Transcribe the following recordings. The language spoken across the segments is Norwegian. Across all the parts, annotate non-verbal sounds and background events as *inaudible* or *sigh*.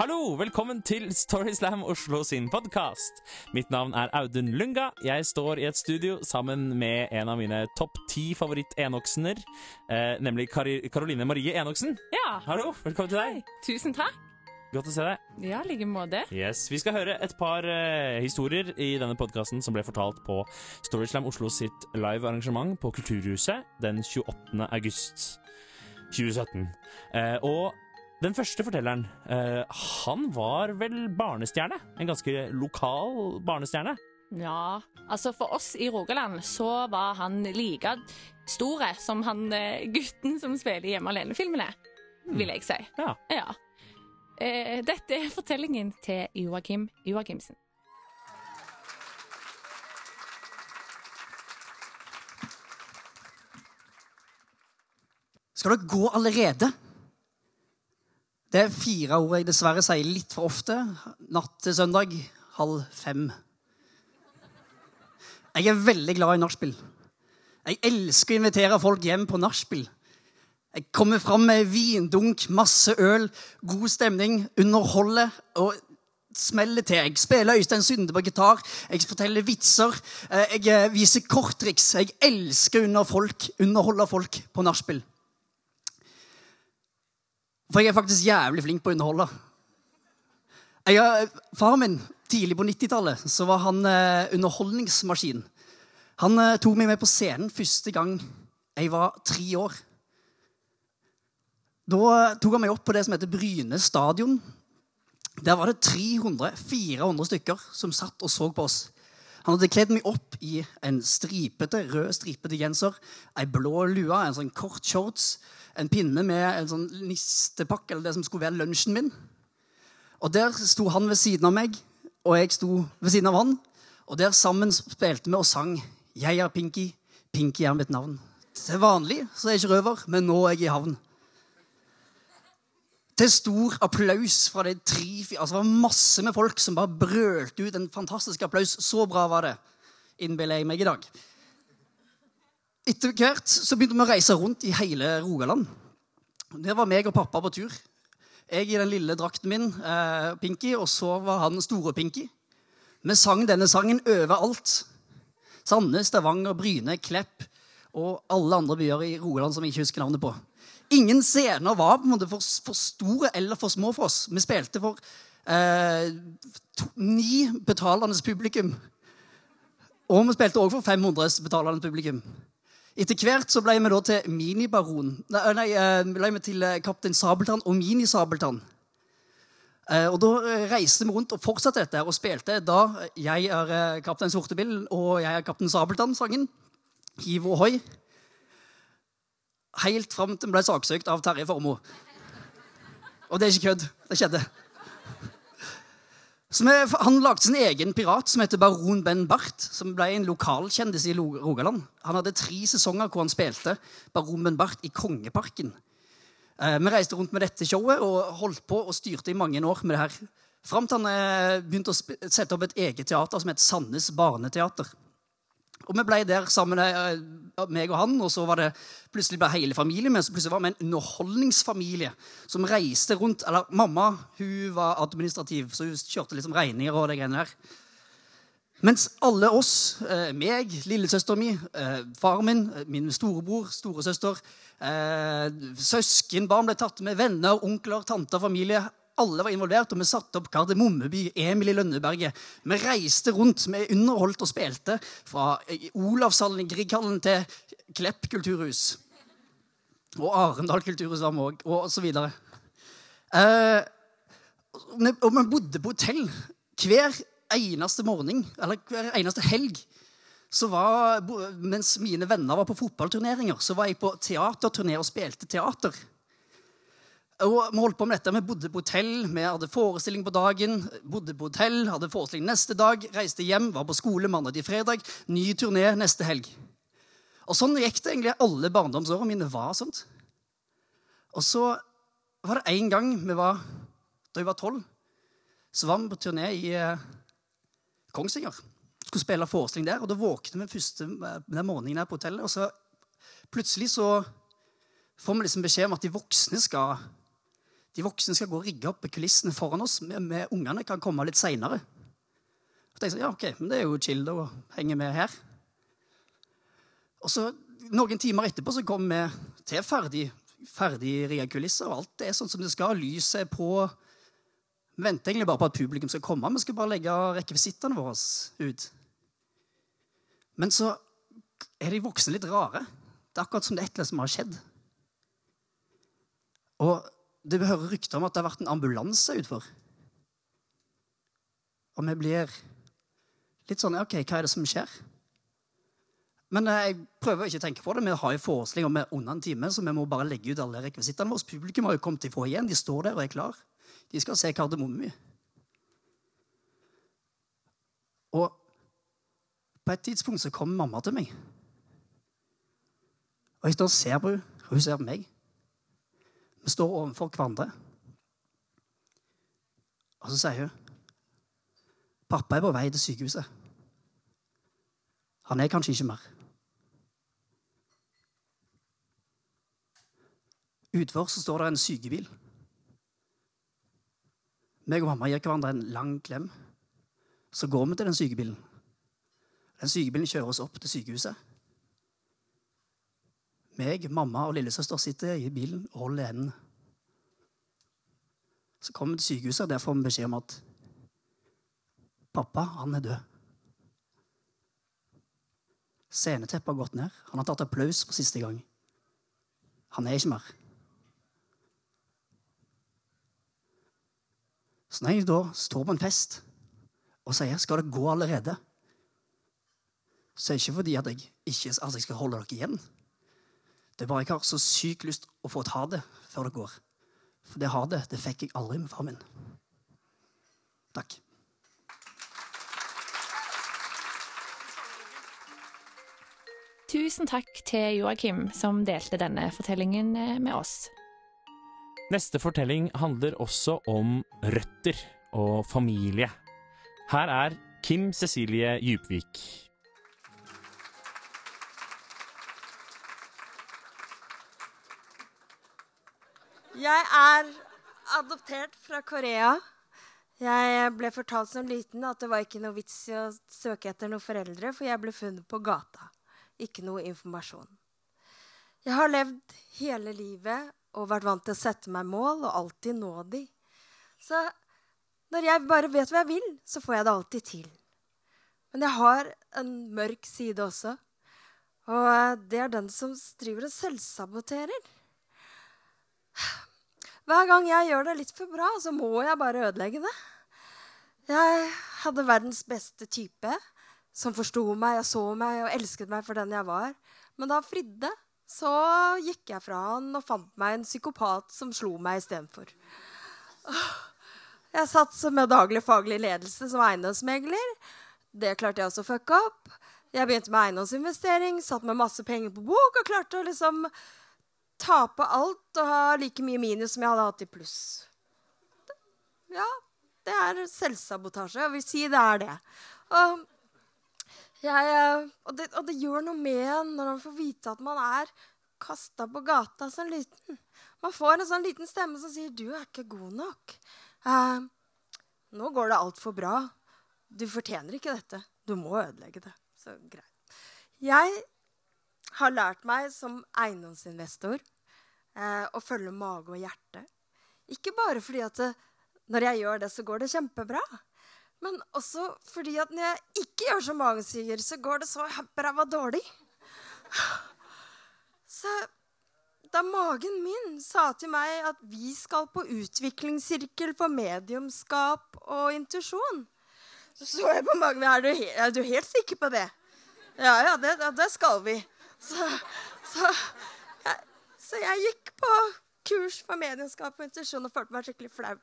Hallo, velkommen til Storyslam Oslo sin podkast. Mitt navn er Audun Lunga. Jeg står i et studio sammen med en av mine topp ti favoritt-enoksener, eh, nemlig Karoline Marie Enoksen. Ja. Hallo, velkommen til deg. Tusen takk. Godt å se deg. Ja, i like måte. Yes, Vi skal høre et par eh, historier i denne podkasten som ble fortalt på Storyslam Oslo sitt live arrangement på Kulturhuset den 28. august 2017. Eh, og den første fortelleren, eh, han var vel barnestjerne? En ganske lokal barnestjerne? Ja, altså for oss i Rogaland så var han like store som han eh, gutten som spiller Hjemme alene-filmene, vil jeg si. Ja. Ja. Eh, dette er fortellingen til Joakim Joakimsen. Skal dere gå allerede? Det er fire ord jeg dessverre sier litt for ofte. Natt til søndag, halv fem. Jeg er veldig glad i nachspiel. Jeg elsker å invitere folk hjem på nachspiel. Jeg kommer fram med vindunk, masse øl, god stemning, underholder og smeller til. Jeg spiller Øystein Sunde på gitar, jeg forteller vitser, eh, jeg eh, viser korttriks. Jeg elsker å underholde folk på nachspiel. For jeg er faktisk jævlig flink på å underholde. Jeg, faren min, tidlig på 90-tallet, så var han eh, underholdningsmaskin. Han eh, tok meg med på scenen første gang jeg var tre år. Da eh, tok han meg opp på det som heter Bryne stadion. Der var det 300-400 stykker som satt og så på oss. Han hadde kledd meg opp i en stripete, rød stripete genser, ei blå lue, en sånn kort shorts, en pinne med en sånn nistepakke, eller det som skulle være lunsjen min. Og der sto han ved siden av meg, og jeg sto ved siden av han. Og der sammen spilte vi og sang 'Jeg er Pinky, Pinky er mitt navn'. Til vanlig så er jeg ikke røver, men nå er jeg i havn. Til stor applaus fra de tre altså Det var masse med folk som bare brølte ut en fantastisk applaus. Så bra var det, innbiller jeg meg i dag. Etter hvert så begynte vi å reise rundt i hele Rogaland. Der var meg og pappa på tur. Jeg i den lille drakten min, eh, Pinky, og så var han store Pinky. Vi sang denne sangen overalt. Sandnes, Stavanger, Bryne, Klepp og alle andre byer i Rogaland som jeg ikke husker navnet på. Ingen scener var på en måte for, for store eller for små for oss. Vi spilte for eh, to, ni betalende publikum. Og vi spilte også for 500 betalende publikum. Etter hvert så ble vi da til Minibaron. Nei, nei eh, ble vi til eh, Kaptein Sabeltann og Mini-Sabeltann. Eh, Og da eh, reiste vi rundt og fortsatte dette og spilte da jeg er eh, Kaptein Sortebil og jeg er Kaptein Sabeltann-sangen. Hiv ohoi. Helt fram til vi ble saksøkt av Terje Formoe. Og det er ikke kødd. Det skjedde. Vi, han lagde sin egen pirat som heter Baron Ben Bart, som ble en lokalkjendis i Rogaland. Han hadde tre sesonger hvor han spilte Baron Ben Bart i Kongeparken. Eh, vi reiste rundt med dette showet og holdt på og styrte i mange år med det her. Fram til han eh, begynte å sette opp et eget teater som het Sandnes Barneteater. Og vi ble der sammen, eh, meg og han, og så var det plutselig ble hele familien med. Så plutselig var vi en underholdningsfamilie som reiste rundt. Eller mamma hun var administrativ, så hun kjørte liksom regninger og det greiene der. Mens alle oss, eh, meg, lillesøsteren min, far min, eh, min storebror, storesøster, eh, søskenbarn ble tatt med, venner, onkler, tanter, familie. Alle var involvert, og vi satte opp Kardemommeby, Emil i Lønneberget. Vi reiste rundt, vi underholdt og spilte fra eh, Olavshallen i Grieghallen til Klepp kulturhus. Og Arendal kulturhus var vi òg, og videre. Eh, og vi- bodde på hotell hver eneste morgen, eller hver eneste helg. Så var, mens mine venner var på fotballturneringer, så var jeg på teaterturné og spilte teater. Og vi holdt på med dette. Vi bodde på hotell, vi hadde forestilling på dagen. bodde på hotell, hadde forestilling neste dag, reiste hjem, var på skole mandag til fredag. Ny turné neste helg. Og sånn gikk det egentlig alle barndomsårene mine. var sånt. Og så var det en gang vi var, da jeg var tolv, så var vi på turné i eh, Kongsvinger. Skulle spille forestilling der, og da våkner vi første eh, den morgenen her på hotellet, og så plutselig så får vi liksom beskjed om at de voksne skal De voksne skal gå og rigge opp kulissene foran oss. Vi vi ungene kan komme litt seinere. Så tenkte jeg, ja, ok, men det er jo chill å henge med her. Og så Noen timer etterpå så kom vi til ferdig, ferdig rigga kulisser, og alt er sånn som det skal. Lyset er på. Vi venter egentlig bare på at publikum skal komme. Vi skal bare legge rekvisittene våre ut. Men så er de voksne litt rare. Det er akkurat som det er et eller annet som har skjedd. Og det hører rykter om at det har vært en ambulanse utfor. Og vi blir litt sånn OK, hva er det som skjer? Men eh, jeg prøver ikke å tenke på det. Vi har jo forestilling om under en time, så vi må bare legge ut alle rekvisittene våre. Publikum har jo kommet få igjen. De står der og er klar. De skal se Kardemomme. Og på et tidspunkt så kommer mamma til meg. Og jeg står og ser på henne, og hun ser på meg. Står overfor hverandre. Og så sier hun Pappa er på vei til sykehuset. Han er kanskje ikke mer. Utfor så står det en sykebil. Meg og mamma gir hverandre en lang klem. Så går vi til den sykebilen. Den sykebilen kjører oss opp til sykehuset. Meg, mamma og lillesøster sitter i bilen og holder enden. Så kommer vi til sykehuset, og der får vi beskjed om at pappa, han er død. Sceneteppet har gått ned. Han har tatt applaus for siste gang. Han er ikke mer. Så når jeg da står på en fest og sier 'skal det gå allerede', så er det ikke fordi at jeg ikke altså jeg skal holde dere igjen. Det er bare jeg har så sykt lyst å få ta det før det går. For det har det, det fikk jeg aldri med far min. Takk. Tusen takk til Joakim, som delte denne fortellingen eh, med oss. Neste fortelling handler også om røtter og familie. Her er Kim Cecilie Djupvik. Jeg er adoptert fra Korea. Jeg ble fortalt som liten at det var ikke noe vits i å søke etter noen foreldre, for jeg ble funnet på gata. Ikke noe informasjon. Jeg har levd hele livet og vært vant til å sette meg mål og alltid nå de. Så når jeg bare vet hva jeg vil, så får jeg det alltid til. Men jeg har en mørk side også. Og det er den som driver og selvsaboterer. Hver gang jeg gjør det litt for bra, så må jeg bare ødelegge det. Jeg hadde verdens beste type, som forsto meg og så meg og elsket meg for den jeg var. Men da fridde så gikk jeg fra han og fant meg en psykopat som slo meg istedenfor. Jeg satt med daglig faglig ledelse som eiendomsmegler. Det klarte jeg også å fucke opp. Jeg begynte med eiendomsinvestering, satt med masse penger på bok og klarte å liksom tape alt og ha like mye minus som jeg hadde hatt i pluss. Ja, det er selvsabotasje. Jeg vil si det er det. Og jeg, eh, og, det, og, det, gjør noe med en når man får vite at man er kasta på gata som liten. Man får en sånn liten stemme som sier 'Du er ikke god nok'. Eh, 'Nå går det altfor bra. Du fortjener ikke dette. Du må ødelegge det.' Så greit. Jeg har lært meg som eiendomsinvestor eh, å følge mage og hjerte. Ikke bare fordi at det, når jeg gjør det, så går det kjempebra. Men også fordi at når jeg ikke gjør som magen sier, så går det så ræva dårlig. *sighs* Så da magen min sa til meg at vi skal på utviklingssirkel for mediumskap og intuisjon, så så jeg på magen min. Er du, er du helt sikker på det? Ja, ja, det, det skal vi. Så, så, jeg, så jeg gikk på kurs for medienskap og institusjon og følte meg skikkelig flau.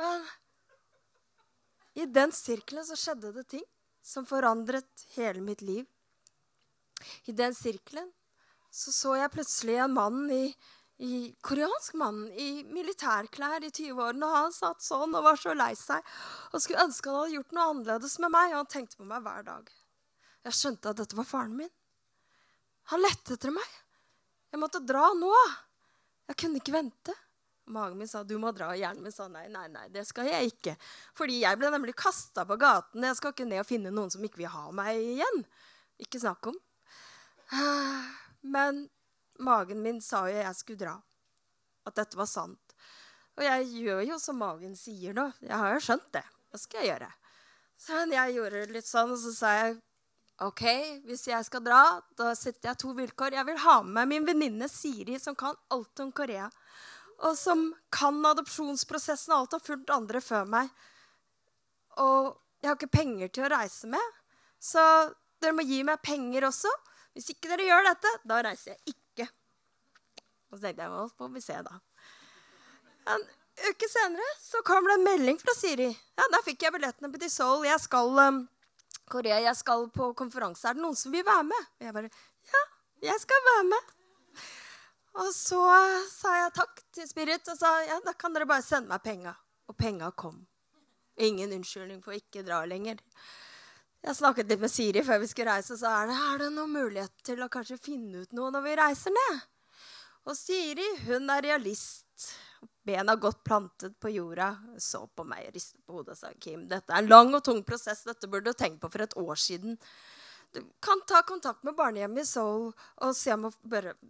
Men i den sirkelen så skjedde det ting som forandret hele mitt liv. I den sirkelen så så jeg plutselig en mann i, i koreansk mann i militærklær i 20-årene. Og han satt sånn og var så lei seg og skulle ønske han hadde gjort noe annerledes med meg. Og han tenkte på meg hver dag. Jeg skjønte at dette var faren min. Han lette etter meg. Jeg måtte dra nå. Jeg kunne ikke vente. Magen min sa du må dra, og hjernen min sa nei, nei, nei, det skal jeg ikke. Fordi jeg ble nemlig kasta på gaten. Jeg skal ikke ned og finne noen som ikke vil ha meg igjen. Ikke snakk om. Men magen min sa jo jeg skulle dra. At dette var sant. Og jeg gjør jo som magen sier nå. Jeg har jo skjønt det. Hva skal jeg gjøre? Så jeg gjorde litt sånn, og så sa jeg OK, hvis jeg skal dra, da setter jeg to vilkår. Jeg vil ha med min venninne Siri, som kan alt om Korea. Og som kan adopsjonsprosessen og alt har fulgt andre før meg. Og jeg har ikke penger til å reise med, så dere må gi meg penger også. Hvis ikke dere gjør dette, da reiser jeg ikke. Og så tenkte jeg, hva får vi se, da. En uke senere så kom det en melding fra Siri. Ja, Da fikk jeg billettene på til Seoul. Jeg skal um, Korea, jeg skal på konferanse. Er det noen som vil være med? Og jeg bare Ja, jeg skal være med. Og så sa jeg takk til Spirit og sa ja, da kan dere bare sende meg penga. Og penga kom. Ingen unnskyldning for å ikke dra lenger. Jeg snakket litt med Siri før vi skulle reise, og sa er det, er det noen mulighet til å kanskje finne ut noe når vi reiser ned. Og Siri hun er realist. Bena godt plantet på jorda. Så på meg ristet på hodet og sa Kim, dette er en lang og tung prosess. Dette burde du tenkt på for et år siden. Du kan ta kontakt med barnehjemmet i Seoul og se om,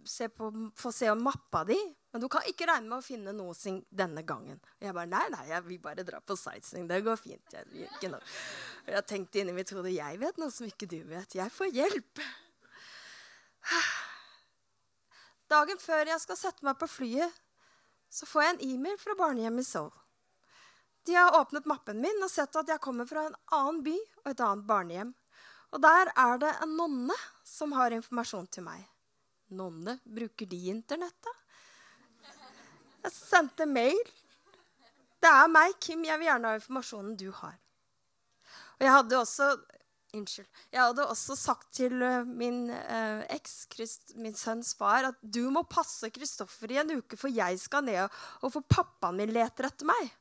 se på, få se om mappa di. Men du kan ikke regne med å finne noe denne gangen. Og jeg bare nei, nei, jeg vil bare dra på sightseeing. Det går fint. Jeg, ikke noe. Jeg tenkte inni mitt hode jeg vet noe som ikke du vet. Jeg får hjelp. *sighs* Dagen før jeg skal sette meg på flyet, så får jeg en e-mail fra barnehjemmet i Seoul. De har åpnet mappen min og sett at jeg kommer fra en annen by og et annet barnehjem. Og der er det en nonne som har informasjon til meg. Nonne, bruker de internettet? Jeg sendte mail. Det er meg, Kim. Jeg vil gjerne ha informasjonen du har. Og jeg hadde også Unnskyld. Jeg hadde også sagt til uh, min eh, eks, min sønns far, at du må passe Kristoffer i en uke, for jeg skal ned, og for pappaen min leter etter meg.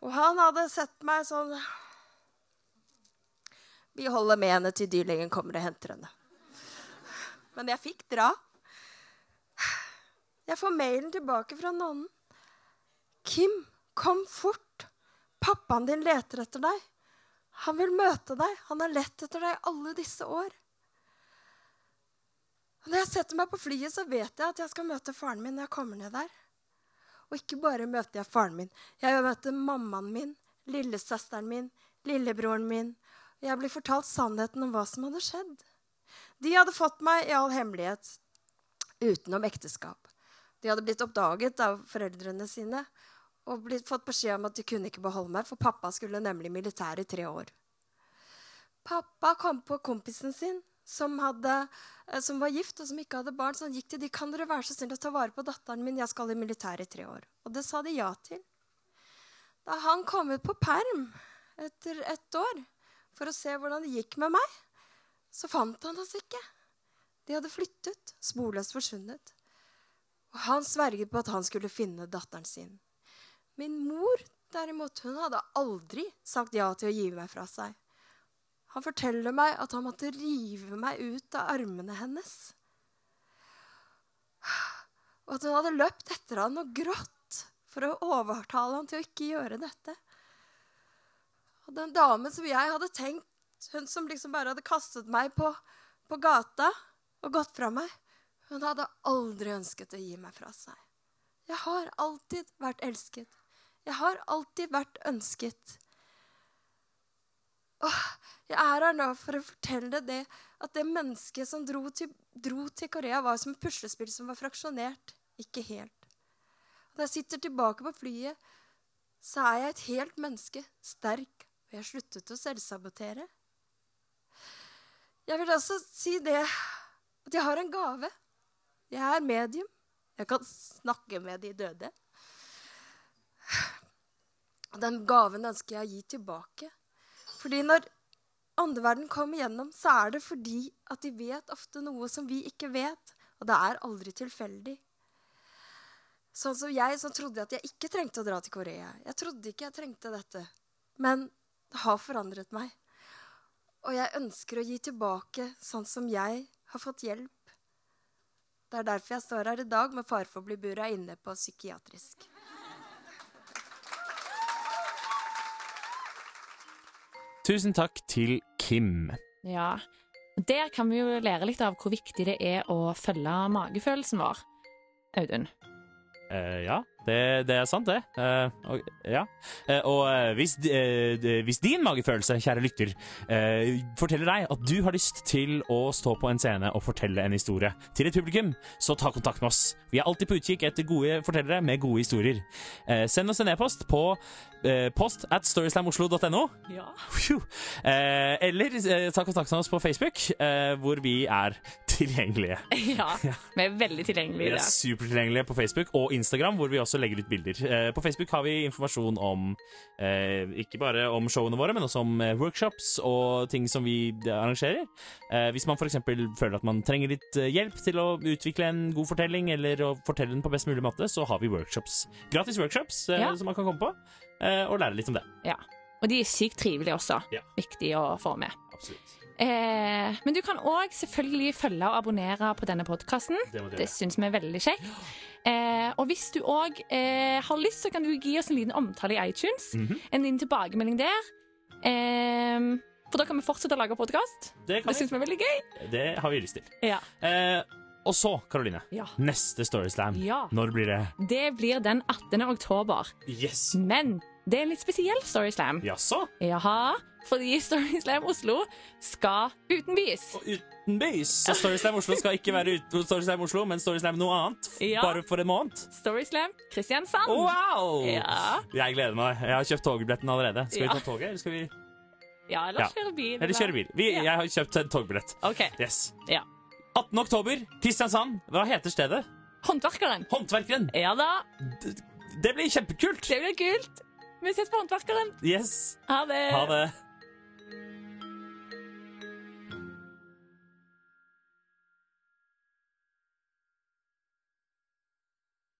Og han hadde sett meg sånn Vi holder med henne til dyrlegen kommer og henter henne. Men jeg fikk dra. Jeg får mailen tilbake fra nonnen. Kim, kom fort. Pappaen din leter etter deg. Han vil møte deg. Han har lett etter deg alle disse år. Og når jeg setter meg på flyet, så vet jeg at jeg skal møte faren min når jeg kommer ned der. Og ikke bare møter jeg faren min. Jeg møter mammaen min, lillesøsteren min, lillebroren min. Jeg blir fortalt sannheten om hva som hadde skjedd. De hadde fått meg i all hemmelighet utenom ekteskap. De hadde blitt oppdaget av foreldrene sine og blitt, fått beskjed om at de kunne ikke beholde meg, for pappa skulle nemlig i militæret i tre år. Pappa kom på kompisen sin som, hadde, eh, som, var gift og som ikke hadde barn. Så han gikk til de, kan dere være så snill å ta vare på datteren min. Jeg skal i militæret i tre år. Og det sa de ja til. Da han kom ut på perm etter ett år for å se hvordan det gikk med meg, så fant han oss ikke. De hadde flyttet, sporløst forsvunnet. Og han sverget på at han skulle finne datteren sin. Min mor derimot, hun hadde aldri sagt ja til å gi meg fra seg. Han forteller meg at han måtte rive meg ut av armene hennes. Og at hun hadde løpt etter han og grått for å overtale han til å ikke gjøre dette. Og den damen som jeg hadde tenkt, hun som liksom bare hadde kastet meg på, på gata og gått fra meg, hun hadde aldri ønsket å gi meg fra seg. Jeg har alltid vært elsket. Jeg har alltid vært ønsket. Åh, jeg er her nå for å fortelle det at det mennesket som dro til, dro til Korea, var som et puslespill som var fraksjonert. Ikke helt. Og når jeg sitter tilbake på flyet, så er jeg et helt menneske. Sterk. Og jeg sluttet å selvsabotere. Jeg vil også si det at jeg har en gave. Jeg er medium. Jeg kan snakke med de døde. Den gaven ønsker jeg å gi tilbake. Fordi når åndeverden kommer gjennom, så er det fordi at de vet ofte noe som vi ikke vet. Og det er aldri tilfeldig. Sånn som jeg som trodde at jeg ikke trengte å dra til Korea. Jeg trodde ikke jeg trengte dette. Men det har forandret meg. Og jeg ønsker å gi tilbake sånn som jeg har fått hjelp. Det er derfor jeg står her i dag med fare for å bli bura inne på psykiatrisk. Tusen takk til Kim. Ja. Der kan vi jo lære litt av hvor viktig det er å følge magefølelsen vår. Audun. Eh, ja, det, det er sant, det. Uh, og, ja. Uh, og eh, hvis, hvis din magefølelse, kjære lytter, forteller deg at du har lyst til å stå på en scene og fortelle en historie til et publikum, så ta kontakt med oss. Vi er alltid på utkikk etter gode fortellere med gode historier. Send oss en e-post på post at storyslamoslo.no. Ja. Eller ta kontakt med oss på Facebook, hvor vi er tilgjengelige. *laughs* ja. Vi er veldig tilgjengelige. Vi er supertilgjengelige på Facebook og Instagram, hvor vi også legger ut bilder. Eh, på Facebook har vi informasjon om eh, ikke bare om showene våre, men også om eh, workshops og ting som vi arrangerer. Hvis man f.eks. føler at man trenger litt hjelp til å utvikle en god fortelling, eller å fortelle den på best mulig måte, så har vi workshops. Gratis workshops Ja. som man kan komme på, og lære litt om det. Ja. Og de er sykt trivelige også. Ja. Viktig å få med. Absolutt. Eh, men du kan òg selvfølgelig følge og abonnere på denne podkasten. Det Det syns vi er veldig kjekt. Eh, og hvis du òg eh, har lyst, så kan du gi oss en liten omtale i iTunes. Mhm. En liten tilbakemelding der. Eh, for da kan vi fortsette å lage podkast. Det, Det syns vi er veldig gøy. det har vi lyst til. Ja. Eh, og så, Karoline. Ja. Neste Storyslam. Ja. Når blir det? Det blir den 18. oktober. Yes! Men det er en litt spesiell Storyslam. Jaså? Jaha, fordi Storyslam Oslo skal utenbys. Utenbys. Så Storyslam Oslo skal ikke være ut Storyslam Oslo, men Storyslam noe annet. Ja. Bare for en måned. Storyslam Kristiansand. Wow! Ja. Jeg gleder meg. Jeg har kjøpt togbilletten allerede. Skal vi ta toget, eller skal vi ja, eller Ja. kjøre bil. Eller kjøre bil? Vi. Jeg har kjøpt en togbillett. OK. Yes. Ja. 18. oktober, Kristiansand. Hva heter stedet? Håndverkeren. Håndverkeren. Ja da, Det blir kjempekult. det blir kult. Vi ses på Håndverkeren. Yes. Ha det. Ha det.